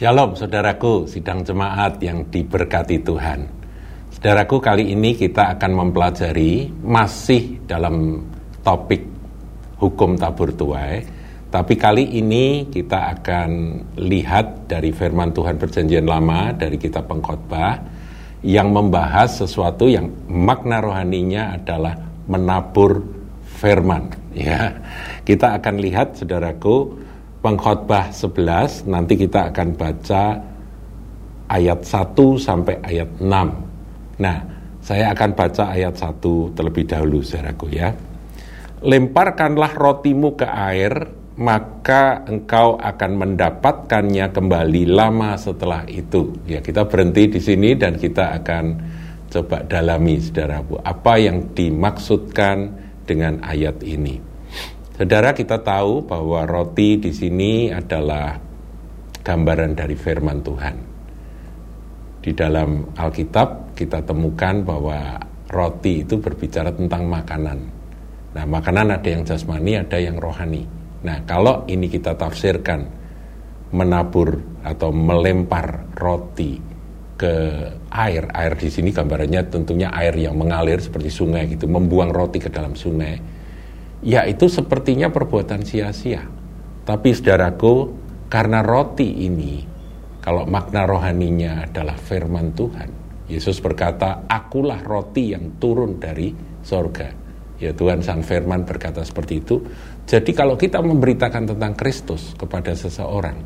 Shalom saudaraku, sidang jemaat yang diberkati Tuhan. Saudaraku, kali ini kita akan mempelajari masih dalam topik hukum tabur tuai, tapi kali ini kita akan lihat dari firman Tuhan perjanjian lama dari kitab pengkhotbah yang membahas sesuatu yang makna rohaninya adalah menabur firman ya. Kita akan lihat saudaraku pengkhotbah 11 nanti kita akan baca ayat 1 sampai ayat 6. Nah, saya akan baca ayat 1 terlebih dahulu saudaraku ya. Lemparkanlah rotimu ke air, maka engkau akan mendapatkannya kembali lama setelah itu. Ya, kita berhenti di sini dan kita akan coba dalami saudaraku apa yang dimaksudkan dengan ayat ini. Saudara kita tahu bahwa roti di sini adalah gambaran dari firman Tuhan. Di dalam Alkitab kita temukan bahwa roti itu berbicara tentang makanan. Nah, makanan ada yang jasmani, ada yang rohani. Nah, kalau ini kita tafsirkan menabur atau melempar roti ke air, air di sini gambarannya tentunya air yang mengalir seperti sungai gitu, membuang roti ke dalam sungai ya itu sepertinya perbuatan sia-sia. Tapi saudaraku, karena roti ini, kalau makna rohaninya adalah firman Tuhan, Yesus berkata, akulah roti yang turun dari sorga. Ya Tuhan Sang Firman berkata seperti itu. Jadi kalau kita memberitakan tentang Kristus kepada seseorang,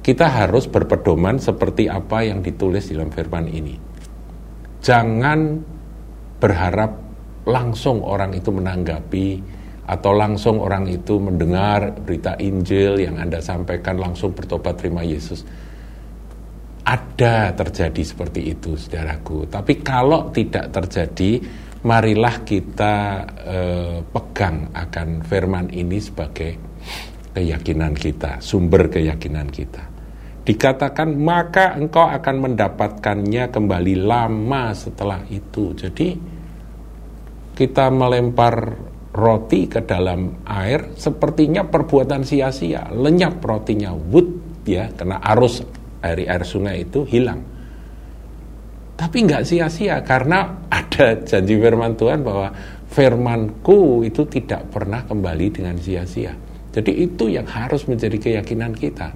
kita harus berpedoman seperti apa yang ditulis dalam firman ini. Jangan berharap langsung orang itu menanggapi atau langsung orang itu mendengar berita Injil yang Anda sampaikan langsung bertobat terima Yesus. Ada terjadi seperti itu, saudaraku. Tapi kalau tidak terjadi, marilah kita eh, pegang akan firman ini sebagai keyakinan kita, sumber keyakinan kita. Dikatakan maka engkau akan mendapatkannya kembali lama setelah itu. Jadi kita melempar roti ke dalam air sepertinya perbuatan sia-sia. Lenyap rotinya wood ya karena arus air air sungai itu hilang. Tapi nggak sia-sia karena ada janji firman Tuhan bahwa firmanku itu tidak pernah kembali dengan sia-sia. Jadi itu yang harus menjadi keyakinan kita.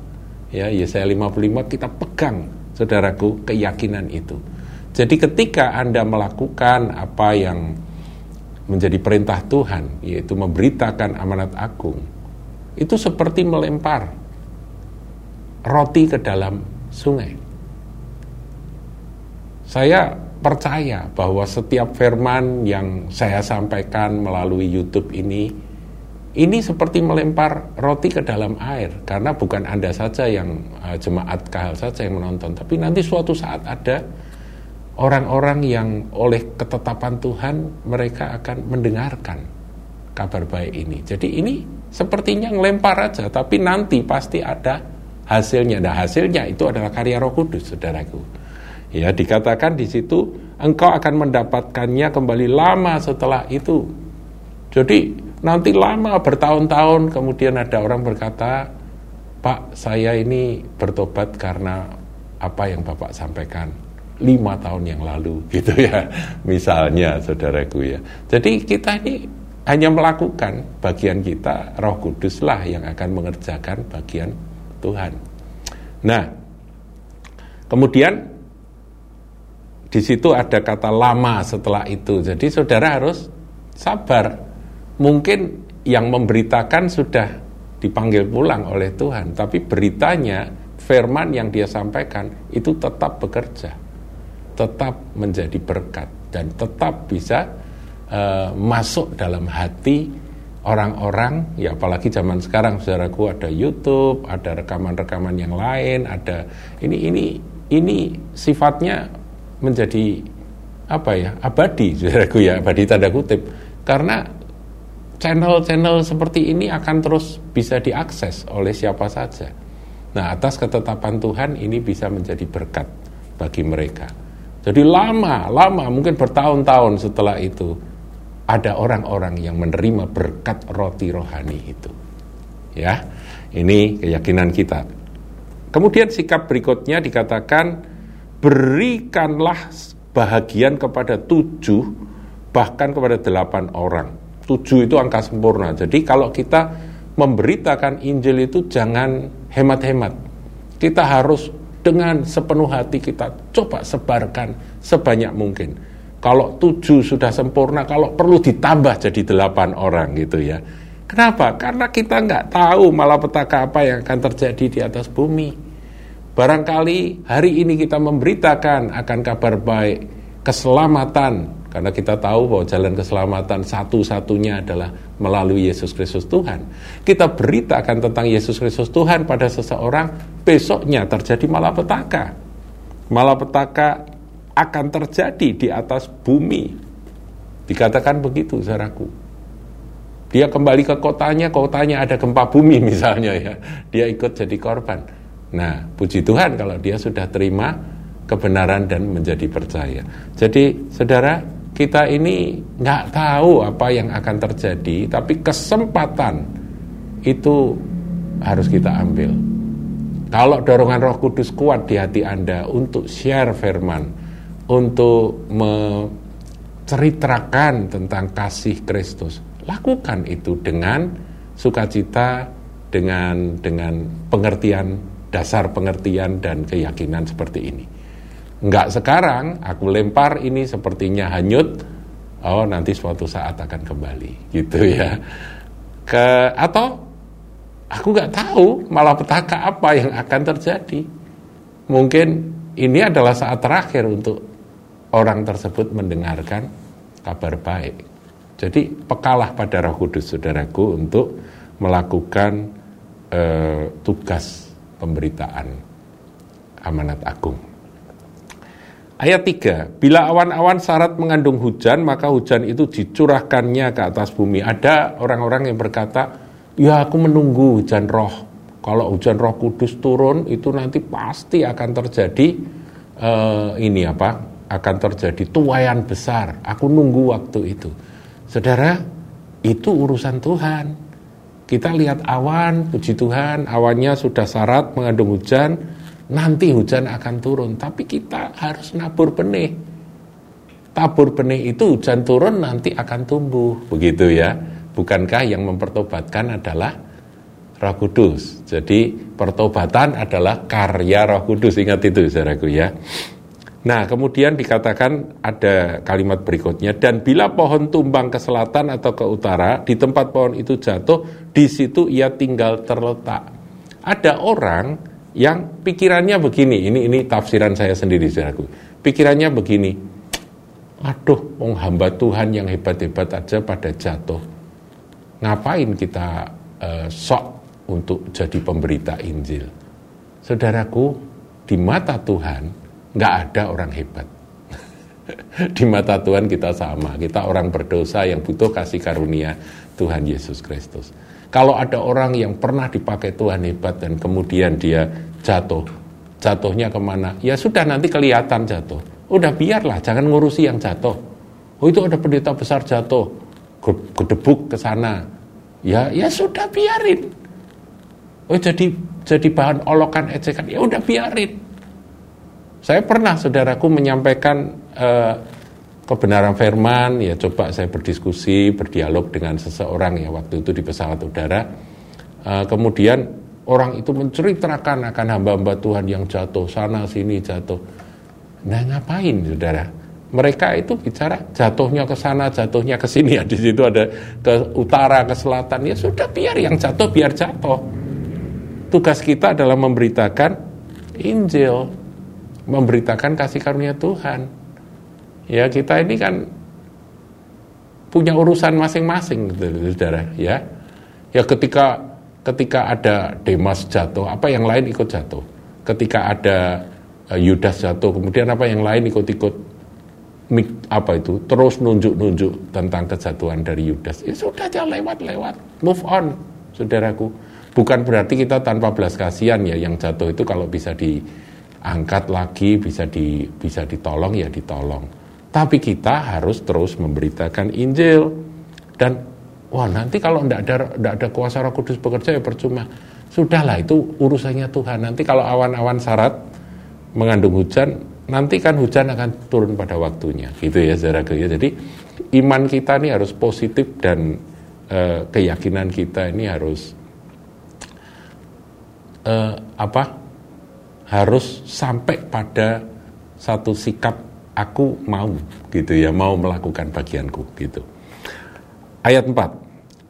Ya Yesaya 55 kita pegang saudaraku keyakinan itu. Jadi ketika Anda melakukan apa yang menjadi perintah Tuhan, yaitu memberitakan amanat agung, itu seperti melempar roti ke dalam sungai. Saya percaya bahwa setiap firman yang saya sampaikan melalui YouTube ini, ini seperti melempar roti ke dalam air, karena bukan Anda saja yang uh, jemaat kahal saja yang menonton, tapi nanti suatu saat ada orang-orang yang oleh ketetapan Tuhan mereka akan mendengarkan kabar baik ini. Jadi ini sepertinya ngelempar aja, tapi nanti pasti ada hasilnya. Nah hasilnya itu adalah karya Roh Kudus, saudaraku. Ya dikatakan di situ engkau akan mendapatkannya kembali lama setelah itu. Jadi nanti lama bertahun-tahun kemudian ada orang berkata, Pak saya ini bertobat karena apa yang Bapak sampaikan lima tahun yang lalu gitu ya misalnya saudaraku ya. Jadi kita ini hanya melakukan bagian kita roh kudus lah yang akan mengerjakan bagian Tuhan. Nah kemudian di situ ada kata lama setelah itu. Jadi saudara harus sabar. Mungkin yang memberitakan sudah dipanggil pulang oleh Tuhan tapi beritanya firman yang dia sampaikan itu tetap bekerja tetap menjadi berkat dan tetap bisa uh, masuk dalam hati orang-orang ya apalagi zaman sekarang saudaraku ada YouTube, ada rekaman-rekaman yang lain, ada ini ini ini sifatnya menjadi apa ya abadi saudaraku ya abadi tanda kutip karena channel-channel seperti ini akan terus bisa diakses oleh siapa saja. Nah atas ketetapan Tuhan ini bisa menjadi berkat bagi mereka. Jadi lama, lama mungkin bertahun-tahun setelah itu ada orang-orang yang menerima berkat roti rohani itu. Ya, ini keyakinan kita. kemudian sikap berikutnya dikatakan berikanlah bahagian kepada tujuh bahkan kepada delapan orang. Tujuh itu angka sempurna. Jadi kalau kita memberitakan Injil itu jangan hemat-hemat. Kita harus dengan sepenuh hati kita coba sebarkan sebanyak mungkin. Kalau tujuh sudah sempurna, kalau perlu ditambah jadi delapan orang gitu ya. Kenapa? Karena kita nggak tahu malapetaka apa yang akan terjadi di atas bumi. Barangkali hari ini kita memberitakan akan kabar baik, keselamatan, karena kita tahu bahwa jalan keselamatan satu-satunya adalah melalui Yesus Kristus Tuhan. Kita beritakan tentang Yesus Kristus Tuhan pada seseorang, besoknya terjadi malapetaka. Malapetaka akan terjadi di atas bumi. Dikatakan begitu, saudaraku. Dia kembali ke kotanya, kotanya ada gempa bumi misalnya ya. Dia ikut jadi korban Nah, puji Tuhan kalau dia sudah terima kebenaran dan menjadi percaya. Jadi, saudara, kita ini nggak tahu apa yang akan terjadi, tapi kesempatan itu harus kita ambil. Kalau dorongan Roh Kudus kuat di hati Anda untuk share firman, untuk menceritakan tentang kasih Kristus, lakukan itu dengan sukacita, dengan dengan pengertian dasar pengertian dan keyakinan seperti ini. Enggak sekarang, aku lempar ini sepertinya hanyut, oh nanti suatu saat akan kembali, gitu ya. Ke atau aku nggak tahu malah petaka apa yang akan terjadi. Mungkin ini adalah saat terakhir untuk orang tersebut mendengarkan kabar baik. Jadi pekalah pada Roh Kudus, saudaraku, untuk melakukan eh, tugas pemberitaan amanat agung. Ayat 3, bila awan-awan syarat mengandung hujan, maka hujan itu dicurahkannya ke atas bumi. Ada orang-orang yang berkata, ya aku menunggu hujan roh. Kalau hujan roh kudus turun, itu nanti pasti akan terjadi, uh, ini apa, akan terjadi tuayan besar. Aku nunggu waktu itu. Saudara, itu urusan Tuhan. Kita lihat awan, puji Tuhan, awannya sudah syarat mengandung hujan, nanti hujan akan turun. Tapi kita harus nabur benih. Tabur benih itu hujan turun nanti akan tumbuh, begitu ya. Bukankah yang mempertobatkan adalah Roh Kudus. Jadi pertobatan adalah karya Roh Kudus. Ingat itu saudaraku ya. Nah, kemudian dikatakan ada kalimat berikutnya dan bila pohon tumbang ke selatan atau ke utara, di tempat pohon itu jatuh, di situ ia tinggal terletak. Ada orang yang pikirannya begini, ini ini tafsiran saya sendiri saudaraku. Pikirannya begini. Aduh, wong hamba Tuhan yang hebat-hebat aja pada jatuh. Ngapain kita uh, sok untuk jadi pemberita Injil? Saudaraku, di mata Tuhan nggak ada orang hebat. Di mata Tuhan kita sama, kita orang berdosa yang butuh kasih karunia Tuhan Yesus Kristus. Kalau ada orang yang pernah dipakai Tuhan hebat dan kemudian dia jatuh, jatuhnya ke mana? Ya sudah nanti kelihatan jatuh. Udah biarlah, jangan ngurusi yang jatuh. Oh itu ada pendeta besar jatuh, gedebuk ke sana. Ya, ya sudah biarin. Oh jadi jadi bahan olokan ejekan, ya udah biarin saya pernah saudaraku menyampaikan uh, kebenaran firman, ya coba saya berdiskusi, berdialog dengan seseorang ya waktu itu di pesawat udara. Uh, kemudian orang itu menceritakan akan hamba-hamba Tuhan yang jatuh sana sini jatuh. Nah ngapain saudara? Mereka itu bicara jatuhnya ke sana, jatuhnya ke sini. Ya, di situ ada ke utara, ke selatan. Ya sudah biar yang jatuh biar jatuh. Tugas kita adalah memberitakan Injil memberitakan kasih karunia Tuhan. Ya kita ini kan punya urusan masing-masing, gitu, saudara. Ya, ya ketika ketika ada Demas jatuh, apa yang lain ikut jatuh. Ketika ada uh, Yudas jatuh, kemudian apa yang lain ikut-ikut apa itu terus nunjuk-nunjuk tentang kejatuhan dari Yudas. Ya sudah jangan lewat-lewat, move on, saudaraku. Bukan berarti kita tanpa belas kasihan ya yang jatuh itu kalau bisa di angkat lagi bisa di bisa ditolong ya ditolong. Tapi kita harus terus memberitakan Injil dan wah nanti kalau tidak ada ada kuasa Roh Kudus bekerja ya percuma. Sudahlah itu urusannya Tuhan. Nanti kalau awan-awan syarat mengandung hujan, nanti kan hujan akan turun pada waktunya. Gitu ya saudara ya. Jadi iman kita ini harus positif dan uh, keyakinan kita ini harus uh, apa? Harus sampai pada satu sikap aku mau gitu ya, mau melakukan bagianku gitu. Ayat 4.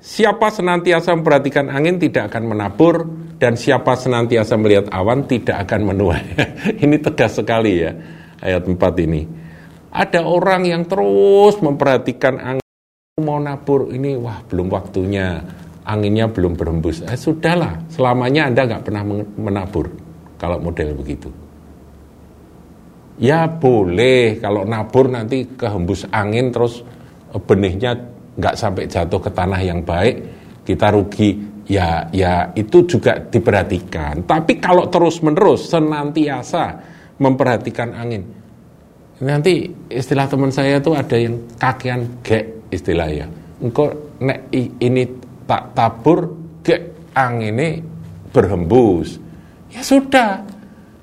Siapa senantiasa memperhatikan angin tidak akan menabur dan siapa senantiasa melihat awan tidak akan menuai. ini tegas sekali ya ayat 4 ini. Ada orang yang terus memperhatikan angin mau nabur ini wah belum waktunya anginnya belum berembus. Eh, sudahlah selamanya Anda nggak pernah menabur kalau model begitu. Ya boleh kalau nabur nanti kehembus angin terus benihnya nggak sampai jatuh ke tanah yang baik, kita rugi. Ya, ya itu juga diperhatikan. Tapi kalau terus menerus senantiasa memperhatikan angin, nanti istilah teman saya itu ada yang kakian gek istilahnya. Engkau nek ini tak tabur gek angin ini berhembus. Ya sudah,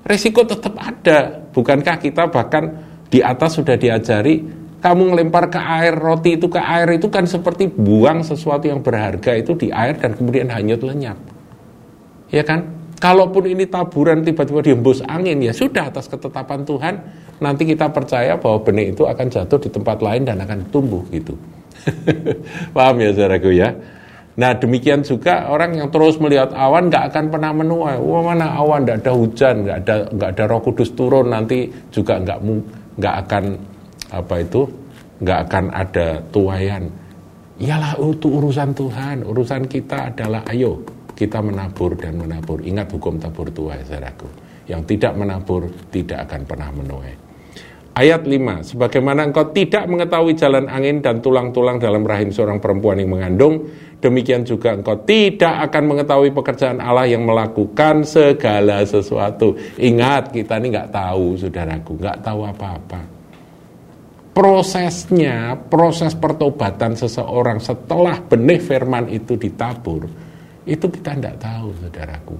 resiko tetap ada. Bukankah kita bahkan di atas sudah diajari kamu ngelempar ke air roti itu ke air itu kan seperti buang sesuatu yang berharga itu di air dan kemudian hanyut lenyap. Ya kan? Kalaupun ini taburan tiba-tiba dihembus angin ya sudah atas ketetapan Tuhan nanti kita percaya bahwa benih itu akan jatuh di tempat lain dan akan tumbuh gitu. Paham ya saudaraku ya? Nah demikian juga orang yang terus melihat awan nggak akan pernah menuai. Wah mana awan nggak ada hujan, nggak ada nggak ada Roh Kudus turun nanti juga nggak nggak akan apa itu nggak akan ada tuayan. Iyalah itu urusan Tuhan, urusan kita adalah ayo kita menabur dan menabur. Ingat hukum tabur tuai, saudaraku. Yang tidak menabur tidak akan pernah menuai. Ayat 5, sebagaimana engkau tidak mengetahui jalan angin dan tulang-tulang dalam rahim seorang perempuan yang mengandung, demikian juga engkau tidak akan mengetahui pekerjaan Allah yang melakukan segala sesuatu. Ingat, kita ini nggak tahu, saudaraku, nggak tahu apa-apa prosesnya, proses pertobatan seseorang setelah benih firman itu ditabur, itu kita tidak tahu, saudaraku.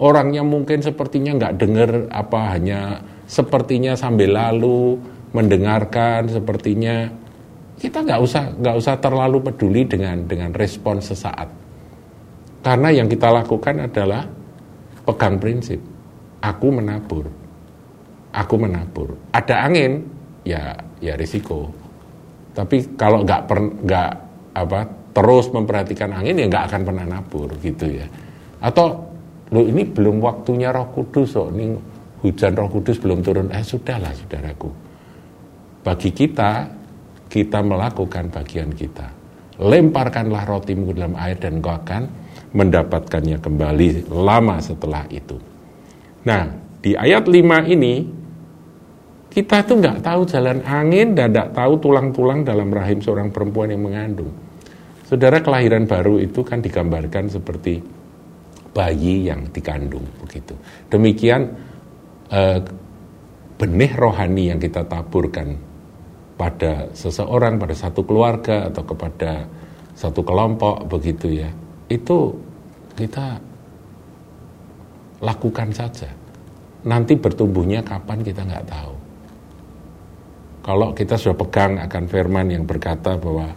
Orangnya mungkin sepertinya nggak dengar apa hanya sepertinya sambil lalu mendengarkan, sepertinya kita nggak usah nggak usah terlalu peduli dengan dengan respon sesaat. Karena yang kita lakukan adalah pegang prinsip. Aku menabur. Aku menabur. Ada angin, ya ya risiko. Tapi kalau nggak nggak apa terus memperhatikan angin ya nggak akan pernah nabur gitu ya. Atau lo ini belum waktunya Roh Kudus, oh, ini hujan Roh Kudus belum turun. Eh sudahlah saudaraku. Bagi kita kita melakukan bagian kita. Lemparkanlah rotimu dalam air dan kau akan mendapatkannya kembali lama setelah itu. Nah, di ayat 5 ini kita tuh nggak tahu jalan angin dan nggak tahu tulang-tulang dalam rahim seorang perempuan yang mengandung. Saudara kelahiran baru itu kan digambarkan seperti bayi yang dikandung begitu. Demikian eh, benih rohani yang kita taburkan pada seseorang, pada satu keluarga atau kepada satu kelompok begitu ya. Itu kita lakukan saja. Nanti bertumbuhnya kapan kita nggak tahu kalau kita sudah pegang akan firman yang berkata bahwa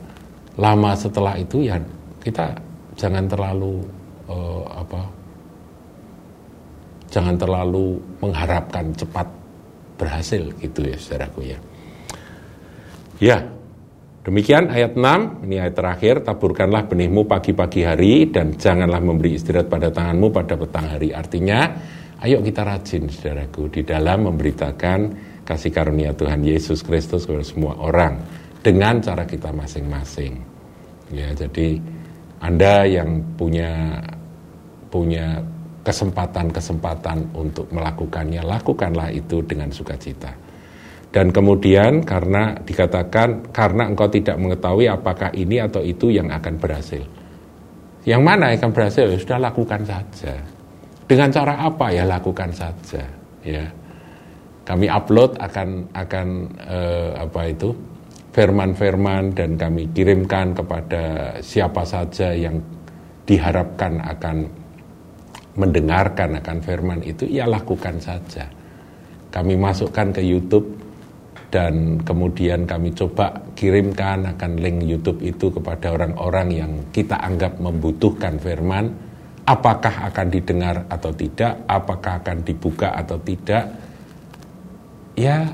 lama setelah itu ya kita jangan terlalu uh, apa jangan terlalu mengharapkan cepat berhasil gitu ya saudaraku ya. Ya demikian ayat 6 ini ayat terakhir. Taburkanlah benihmu pagi-pagi hari dan janganlah memberi istirahat pada tanganmu pada petang hari. Artinya ayo kita rajin saudaraku di dalam memberitakan kasih karunia Tuhan Yesus Kristus kepada semua orang dengan cara kita masing-masing. Ya, jadi Anda yang punya punya kesempatan-kesempatan untuk melakukannya, lakukanlah itu dengan sukacita. Dan kemudian karena dikatakan karena engkau tidak mengetahui apakah ini atau itu yang akan berhasil. Yang mana yang akan berhasil? Ya sudah lakukan saja. Dengan cara apa ya lakukan saja, ya kami upload akan akan uh, apa itu firman-firman dan kami kirimkan kepada siapa saja yang diharapkan akan mendengarkan akan firman itu, ya lakukan saja. Kami masukkan ke YouTube dan kemudian kami coba kirimkan akan link YouTube itu kepada orang-orang yang kita anggap membutuhkan firman. Apakah akan didengar atau tidak? Apakah akan dibuka atau tidak? Ya,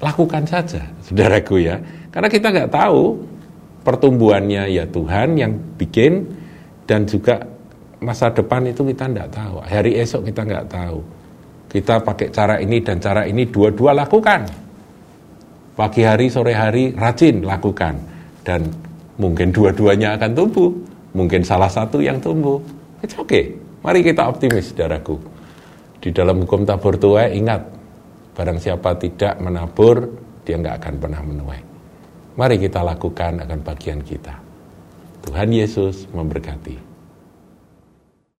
lakukan saja, saudaraku ya. Karena kita nggak tahu pertumbuhannya ya Tuhan yang bikin dan juga masa depan itu kita nggak tahu. Hari esok kita nggak tahu. Kita pakai cara ini dan cara ini dua-dua lakukan. Pagi hari, sore hari rajin lakukan. Dan mungkin dua-duanya akan tumbuh. Mungkin salah satu yang tumbuh. It's okay. Mari kita optimis, saudaraku. Di dalam hukum tabur tuai, ingat, barang siapa tidak menabur, dia nggak akan pernah menuai. Mari kita lakukan akan bagian kita. Tuhan Yesus memberkati.